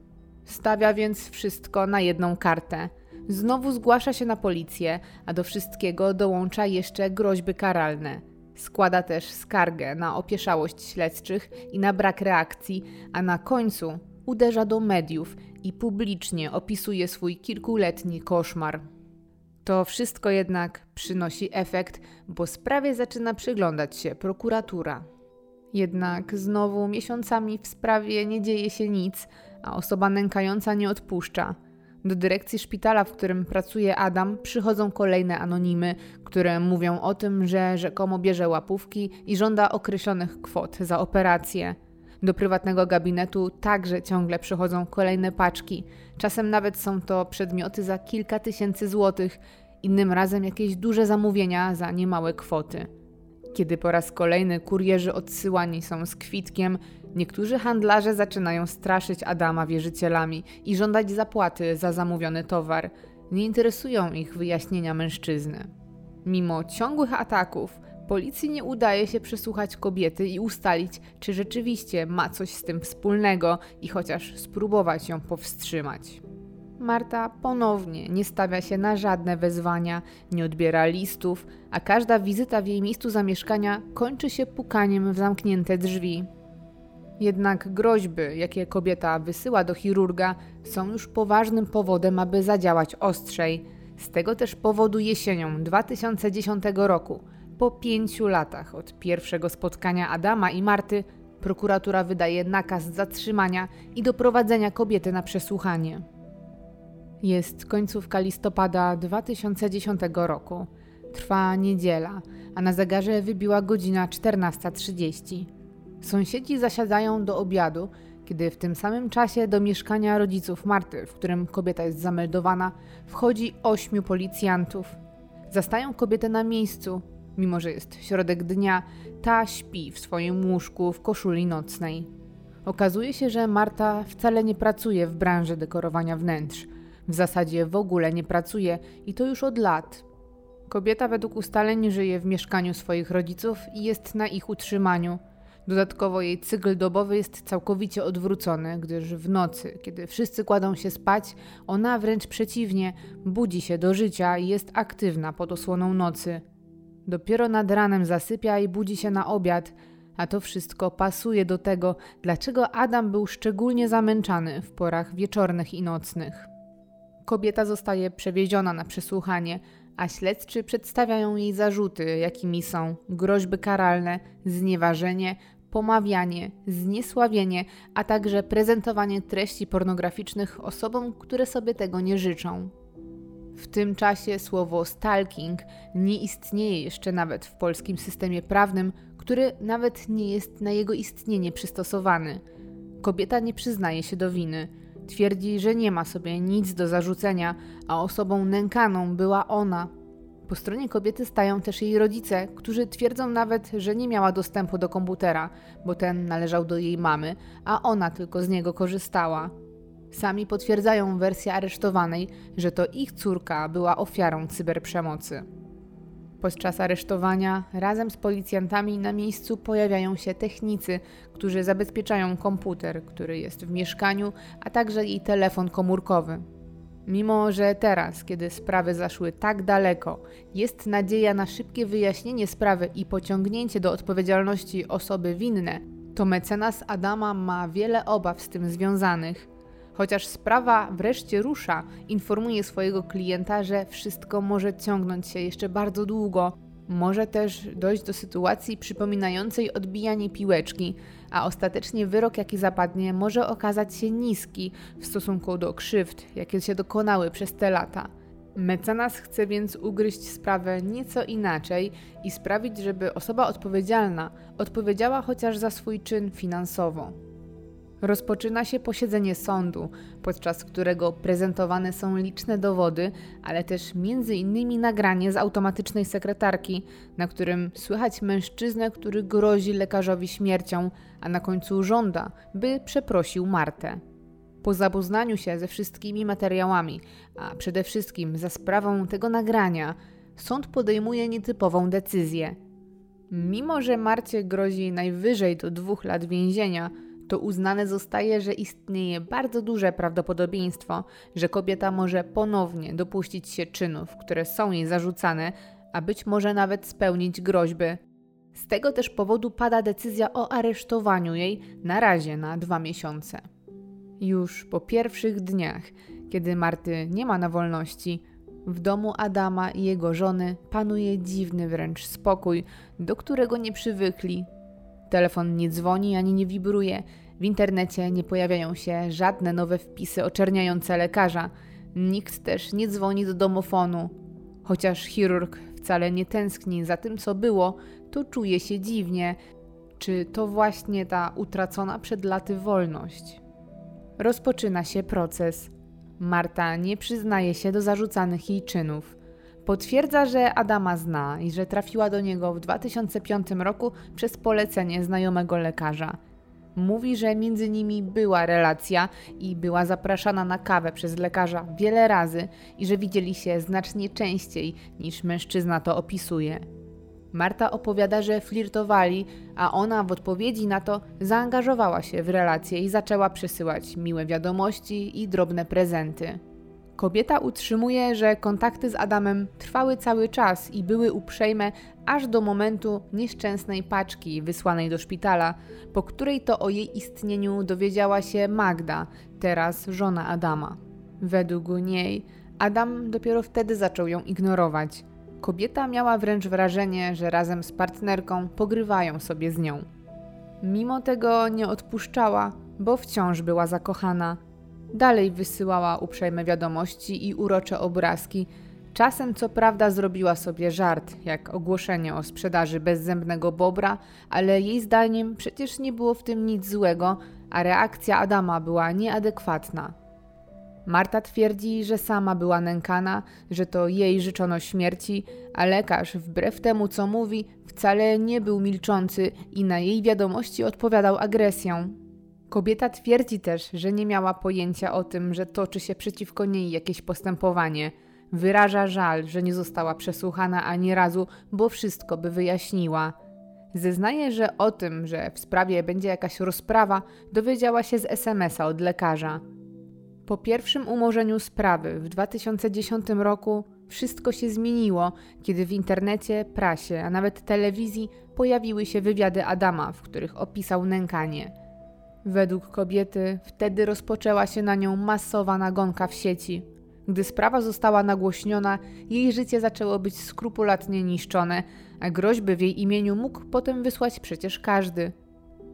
Stawia więc wszystko na jedną kartę. Znowu zgłasza się na policję, a do wszystkiego dołącza jeszcze groźby karalne. Składa też skargę na opieszałość śledczych i na brak reakcji, a na końcu uderza do mediów i publicznie opisuje swój kilkuletni koszmar. To wszystko jednak przynosi efekt, bo sprawie zaczyna przyglądać się prokuratura. Jednak znowu miesiącami w sprawie nie dzieje się nic, a osoba nękająca nie odpuszcza. Do dyrekcji szpitala, w którym pracuje Adam, przychodzą kolejne anonimy, które mówią o tym, że rzekomo bierze łapówki i żąda określonych kwot za operację. Do prywatnego gabinetu także ciągle przychodzą kolejne paczki. Czasem nawet są to przedmioty za kilka tysięcy złotych, innym razem jakieś duże zamówienia za niemałe kwoty. Kiedy po raz kolejny kurierzy odsyłani są z kwitkiem, niektórzy handlarze zaczynają straszyć Adama wierzycielami i żądać zapłaty za zamówiony towar. Nie interesują ich wyjaśnienia mężczyzny. Mimo ciągłych ataków, policji nie udaje się przesłuchać kobiety i ustalić, czy rzeczywiście ma coś z tym wspólnego i chociaż spróbować ją powstrzymać. Marta ponownie nie stawia się na żadne wezwania, nie odbiera listów, a każda wizyta w jej miejscu zamieszkania kończy się pukaniem w zamknięte drzwi. Jednak groźby, jakie kobieta wysyła do chirurga, są już poważnym powodem, aby zadziałać ostrzej. Z tego też powodu jesienią 2010 roku, po pięciu latach od pierwszego spotkania Adama i Marty, prokuratura wydaje nakaz zatrzymania i doprowadzenia kobiety na przesłuchanie. Jest końcówka listopada 2010 roku. Trwa niedziela, a na zegarze wybiła godzina 14.30. Sąsiedzi zasiadają do obiadu, kiedy w tym samym czasie do mieszkania rodziców Marty, w którym kobieta jest zameldowana, wchodzi ośmiu policjantów. Zastają kobietę na miejscu, mimo że jest środek dnia, ta śpi w swoim łóżku w koszuli nocnej. Okazuje się, że Marta wcale nie pracuje w branży dekorowania wnętrz. W zasadzie w ogóle nie pracuje i to już od lat. Kobieta według ustaleń żyje w mieszkaniu swoich rodziców i jest na ich utrzymaniu. Dodatkowo jej cykl dobowy jest całkowicie odwrócony, gdyż w nocy, kiedy wszyscy kładą się spać, ona wręcz przeciwnie, budzi się do życia i jest aktywna pod osłoną nocy. Dopiero nad ranem zasypia i budzi się na obiad, a to wszystko pasuje do tego, dlaczego Adam był szczególnie zamęczany w porach wieczornych i nocnych. Kobieta zostaje przewieziona na przesłuchanie, a śledczy przedstawiają jej zarzuty, jakimi są groźby karalne, znieważenie, pomawianie, zniesławienie, a także prezentowanie treści pornograficznych osobom, które sobie tego nie życzą. W tym czasie słowo stalking nie istnieje jeszcze nawet w polskim systemie prawnym, który nawet nie jest na jego istnienie przystosowany. Kobieta nie przyznaje się do winy. Twierdzi, że nie ma sobie nic do zarzucenia, a osobą nękaną była ona. Po stronie kobiety stają też jej rodzice, którzy twierdzą nawet, że nie miała dostępu do komputera, bo ten należał do jej mamy, a ona tylko z niego korzystała. Sami potwierdzają wersję aresztowanej, że to ich córka była ofiarą cyberprzemocy. Podczas aresztowania razem z policjantami na miejscu pojawiają się technicy, którzy zabezpieczają komputer, który jest w mieszkaniu, a także jej telefon komórkowy. Mimo, że teraz, kiedy sprawy zaszły tak daleko, jest nadzieja na szybkie wyjaśnienie sprawy i pociągnięcie do odpowiedzialności osoby winne, to mecenas Adama ma wiele obaw z tym związanych. Chociaż sprawa wreszcie rusza, informuje swojego klienta, że wszystko może ciągnąć się jeszcze bardzo długo. Może też dojść do sytuacji przypominającej odbijanie piłeczki, a ostatecznie wyrok, jaki zapadnie, może okazać się niski w stosunku do krzywd, jakie się dokonały przez te lata. Mecenas chce więc ugryźć sprawę nieco inaczej i sprawić, żeby osoba odpowiedzialna odpowiedziała chociaż za swój czyn finansowo. Rozpoczyna się posiedzenie sądu, podczas którego prezentowane są liczne dowody, ale też innymi nagranie z automatycznej sekretarki, na którym słychać mężczyznę, który grozi lekarzowi śmiercią, a na końcu żąda, by przeprosił Martę. Po zapoznaniu się ze wszystkimi materiałami, a przede wszystkim za sprawą tego nagrania, sąd podejmuje nietypową decyzję. Mimo, że Marcie grozi najwyżej do dwóch lat więzienia, to uznane zostaje, że istnieje bardzo duże prawdopodobieństwo, że kobieta może ponownie dopuścić się czynów, które są jej zarzucane, a być może nawet spełnić groźby. Z tego też powodu pada decyzja o aresztowaniu jej na razie na dwa miesiące. Już po pierwszych dniach, kiedy Marty nie ma na wolności, w domu Adama i jego żony panuje dziwny wręcz spokój, do którego nie przywykli Telefon nie dzwoni ani nie wibruje. W internecie nie pojawiają się żadne nowe wpisy oczerniające lekarza. Nikt też nie dzwoni do domofonu. Chociaż chirurg wcale nie tęskni za tym, co było, to czuje się dziwnie. Czy to właśnie ta utracona przed laty wolność? Rozpoczyna się proces. Marta nie przyznaje się do zarzucanych jej czynów. Potwierdza, że Adama zna i że trafiła do niego w 2005 roku przez polecenie znajomego lekarza. Mówi, że między nimi była relacja i była zapraszana na kawę przez lekarza wiele razy i że widzieli się znacznie częściej niż mężczyzna to opisuje. Marta opowiada, że flirtowali, a ona w odpowiedzi na to zaangażowała się w relację i zaczęła przesyłać miłe wiadomości i drobne prezenty. Kobieta utrzymuje, że kontakty z Adamem trwały cały czas i były uprzejme aż do momentu nieszczęsnej paczki wysłanej do szpitala, po której to o jej istnieniu dowiedziała się Magda, teraz żona Adama. Według niej Adam dopiero wtedy zaczął ją ignorować. Kobieta miała wręcz wrażenie, że razem z partnerką pogrywają sobie z nią. Mimo tego nie odpuszczała, bo wciąż była zakochana. Dalej wysyłała uprzejme wiadomości i urocze obrazki. Czasem, co prawda, zrobiła sobie żart, jak ogłoszenie o sprzedaży bezzębnego bobra, ale jej zdaniem przecież nie było w tym nic złego, a reakcja Adama była nieadekwatna. Marta twierdzi, że sama była nękana, że to jej życzono śmierci, a lekarz, wbrew temu co mówi, wcale nie był milczący i na jej wiadomości odpowiadał agresją. Kobieta twierdzi też, że nie miała pojęcia o tym, że toczy się przeciwko niej jakieś postępowanie. Wyraża żal, że nie została przesłuchana ani razu, bo wszystko by wyjaśniła. Zeznaje, że o tym, że w sprawie będzie jakaś rozprawa, dowiedziała się z SMS-a od lekarza. Po pierwszym umorzeniu sprawy w 2010 roku wszystko się zmieniło, kiedy w internecie, prasie, a nawet telewizji pojawiły się wywiady Adama, w których opisał nękanie. Według kobiety wtedy rozpoczęła się na nią masowa nagonka w sieci. Gdy sprawa została nagłośniona, jej życie zaczęło być skrupulatnie niszczone, a groźby w jej imieniu mógł potem wysłać przecież każdy.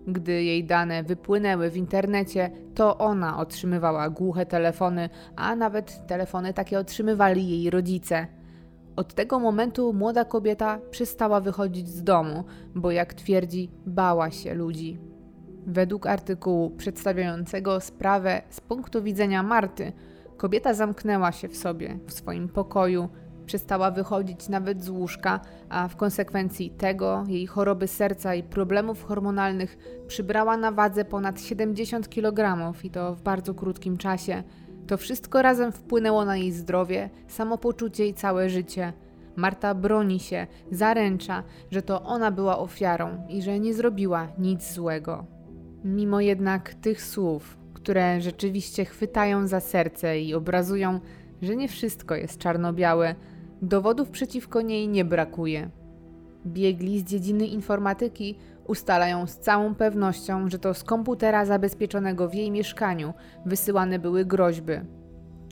Gdy jej dane wypłynęły w internecie, to ona otrzymywała głuche telefony, a nawet telefony takie otrzymywali jej rodzice. Od tego momentu młoda kobieta przestała wychodzić z domu, bo jak twierdzi, bała się ludzi. Według artykułu przedstawiającego sprawę z punktu widzenia Marty, kobieta zamknęła się w sobie, w swoim pokoju, przestała wychodzić nawet z łóżka, a w konsekwencji tego jej choroby serca i problemów hormonalnych przybrała na wadze ponad 70 kg i to w bardzo krótkim czasie. To wszystko razem wpłynęło na jej zdrowie, samopoczucie i całe życie. Marta broni się, zaręcza, że to ona była ofiarą i że nie zrobiła nic złego. Mimo jednak tych słów, które rzeczywiście chwytają za serce i obrazują, że nie wszystko jest czarno-białe, dowodów przeciwko niej nie brakuje. Biegli z dziedziny informatyki ustalają z całą pewnością, że to z komputera zabezpieczonego w jej mieszkaniu wysyłane były groźby,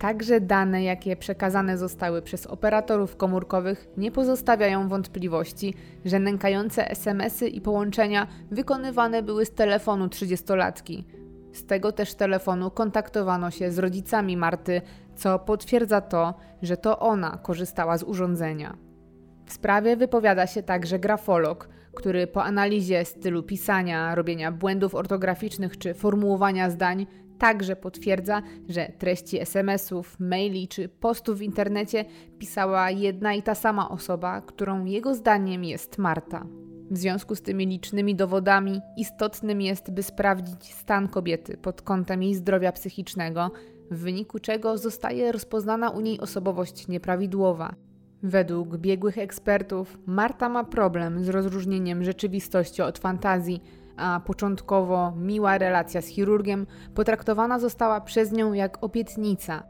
Także dane, jakie przekazane zostały przez operatorów komórkowych, nie pozostawiają wątpliwości, że nękające SMS-y i połączenia wykonywane były z telefonu 30-latki. Z tego też telefonu kontaktowano się z rodzicami Marty, co potwierdza to, że to ona korzystała z urządzenia. W sprawie wypowiada się także grafolog, który po analizie stylu pisania, robienia błędów ortograficznych czy formułowania zdań także potwierdza, że treści SMS-ów, maili czy postów w internecie pisała jedna i ta sama osoba, którą jego zdaniem jest Marta. W związku z tymi licznymi dowodami istotnym jest, by sprawdzić stan kobiety pod kątem jej zdrowia psychicznego, w wyniku czego zostaje rozpoznana u niej osobowość nieprawidłowa. Według biegłych ekspertów Marta ma problem z rozróżnieniem rzeczywistości od fantazji, a początkowo miła relacja z chirurgiem potraktowana została przez nią jak obietnica.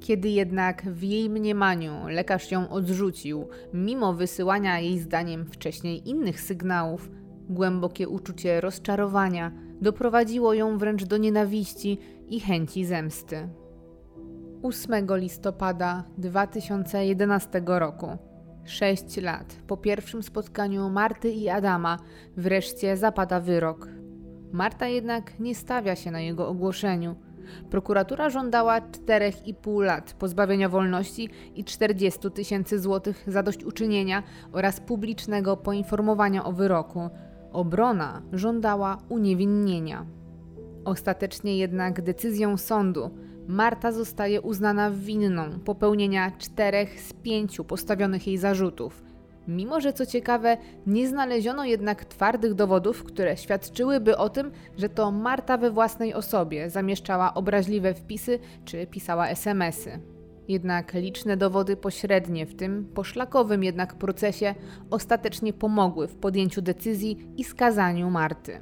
Kiedy jednak w jej mniemaniu lekarz ją odrzucił, mimo wysyłania jej zdaniem wcześniej innych sygnałów, głębokie uczucie rozczarowania doprowadziło ją wręcz do nienawiści i chęci zemsty. 8 listopada 2011 roku, 6 lat po pierwszym spotkaniu Marty i Adama, wreszcie zapada wyrok. Marta jednak nie stawia się na jego ogłoszeniu. Prokuratura żądała 4,5 lat pozbawienia wolności i 40 tysięcy złotych zadośćuczynienia oraz publicznego poinformowania o wyroku. Obrona żądała uniewinnienia. Ostatecznie jednak decyzją sądu Marta zostaje uznana winną popełnienia czterech z pięciu postawionych jej zarzutów. Mimo, że co ciekawe, nie znaleziono jednak twardych dowodów, które świadczyłyby o tym, że to Marta we własnej osobie zamieszczała obraźliwe wpisy czy pisała SMSy. Jednak liczne dowody pośrednie w tym poszlakowym jednak procesie ostatecznie pomogły w podjęciu decyzji i skazaniu Marty.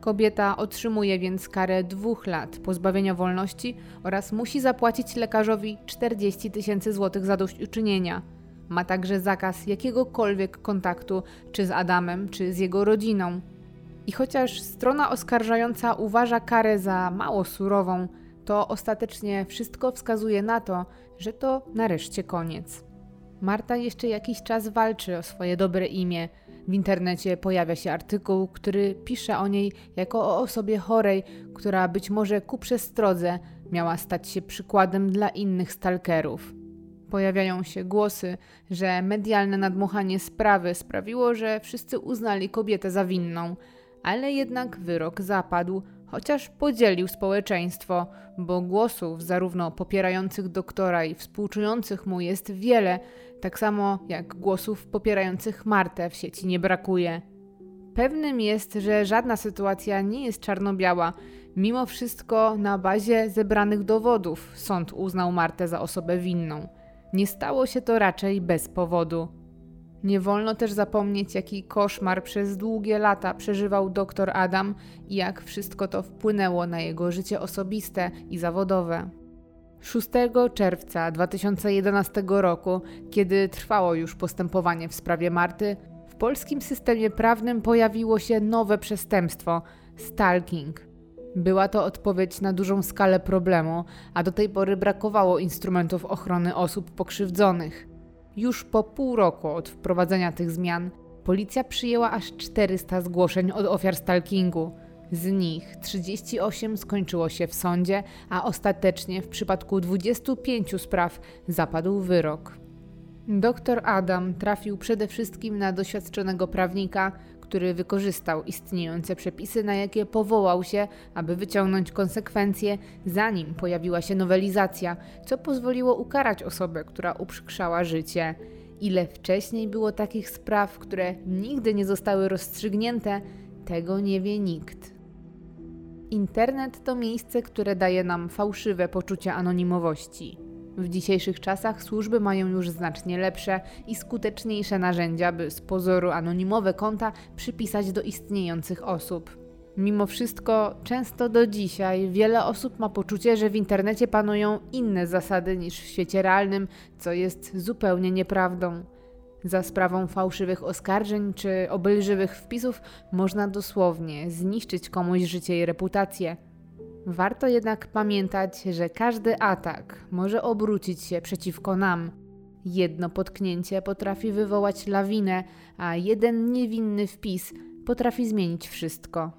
Kobieta otrzymuje więc karę dwóch lat pozbawienia wolności oraz musi zapłacić lekarzowi 40 tysięcy złotych zadośćuczynienia. Ma także zakaz jakiegokolwiek kontaktu czy z Adamem, czy z jego rodziną. I chociaż strona oskarżająca uważa karę za mało surową, to ostatecznie wszystko wskazuje na to, że to nareszcie koniec. Marta jeszcze jakiś czas walczy o swoje dobre imię, w internecie pojawia się artykuł, który pisze o niej jako o osobie chorej, która być może ku przestrodze miała stać się przykładem dla innych stalkerów. Pojawiają się głosy, że medialne nadmuchanie sprawy sprawiło, że wszyscy uznali kobietę za winną, ale jednak wyrok zapadł, chociaż podzielił społeczeństwo, bo głosów zarówno popierających doktora i współczujących mu jest wiele, tak samo jak głosów popierających Martę w sieci nie brakuje. Pewnym jest, że żadna sytuacja nie jest czarno-biała. Mimo wszystko, na bazie zebranych dowodów, sąd uznał Martę za osobę winną. Nie stało się to raczej bez powodu. Nie wolno też zapomnieć, jaki koszmar przez długie lata przeżywał dr Adam i jak wszystko to wpłynęło na jego życie osobiste i zawodowe. 6 czerwca 2011 roku, kiedy trwało już postępowanie w sprawie Marty, w polskim systemie prawnym pojawiło się nowe przestępstwo stalking. Była to odpowiedź na dużą skalę problemu, a do tej pory brakowało instrumentów ochrony osób pokrzywdzonych. Już po pół roku od wprowadzenia tych zmian, policja przyjęła aż 400 zgłoszeń od ofiar stalkingu. Z nich 38 skończyło się w sądzie, a ostatecznie w przypadku 25 spraw zapadł wyrok. Doktor Adam trafił przede wszystkim na doświadczonego prawnika, który wykorzystał istniejące przepisy, na jakie powołał się, aby wyciągnąć konsekwencje, zanim pojawiła się nowelizacja, co pozwoliło ukarać osobę, która uprzykrzała życie. Ile wcześniej było takich spraw, które nigdy nie zostały rozstrzygnięte, tego nie wie nikt. Internet to miejsce, które daje nam fałszywe poczucie anonimowości. W dzisiejszych czasach służby mają już znacznie lepsze i skuteczniejsze narzędzia, by z pozoru anonimowe konta przypisać do istniejących osób. Mimo wszystko, często do dzisiaj wiele osób ma poczucie, że w internecie panują inne zasady niż w świecie realnym, co jest zupełnie nieprawdą. Za sprawą fałszywych oskarżeń czy obelżywych wpisów można dosłownie zniszczyć komuś życie i reputację. Warto jednak pamiętać, że każdy atak może obrócić się przeciwko nam. Jedno potknięcie potrafi wywołać lawinę, a jeden niewinny wpis potrafi zmienić wszystko.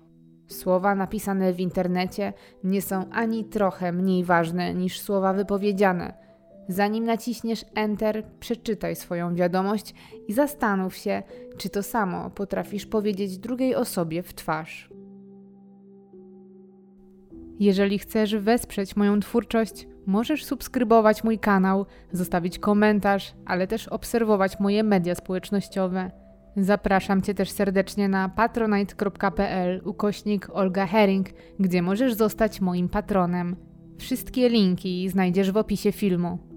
Słowa napisane w internecie nie są ani trochę mniej ważne niż słowa wypowiedziane. Zanim naciśniesz Enter, przeczytaj swoją wiadomość i zastanów się, czy to samo potrafisz powiedzieć drugiej osobie w twarz. Jeżeli chcesz wesprzeć moją twórczość, możesz subskrybować mój kanał, zostawić komentarz, ale też obserwować moje media społecznościowe. Zapraszam Cię też serdecznie na patronite.pl ukośnik Olga Herring, gdzie możesz zostać moim patronem. Wszystkie linki znajdziesz w opisie filmu.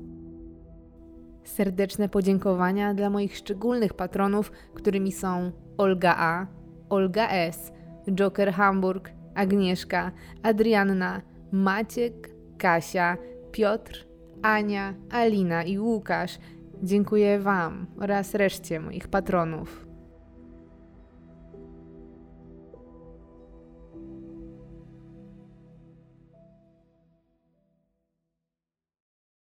Serdeczne podziękowania dla moich szczególnych patronów, którymi są Olga A, Olga S, Joker Hamburg, Agnieszka, Adrianna, Maciek, Kasia, Piotr, Ania, Alina i Łukasz. Dziękuję Wam oraz reszcie moich patronów.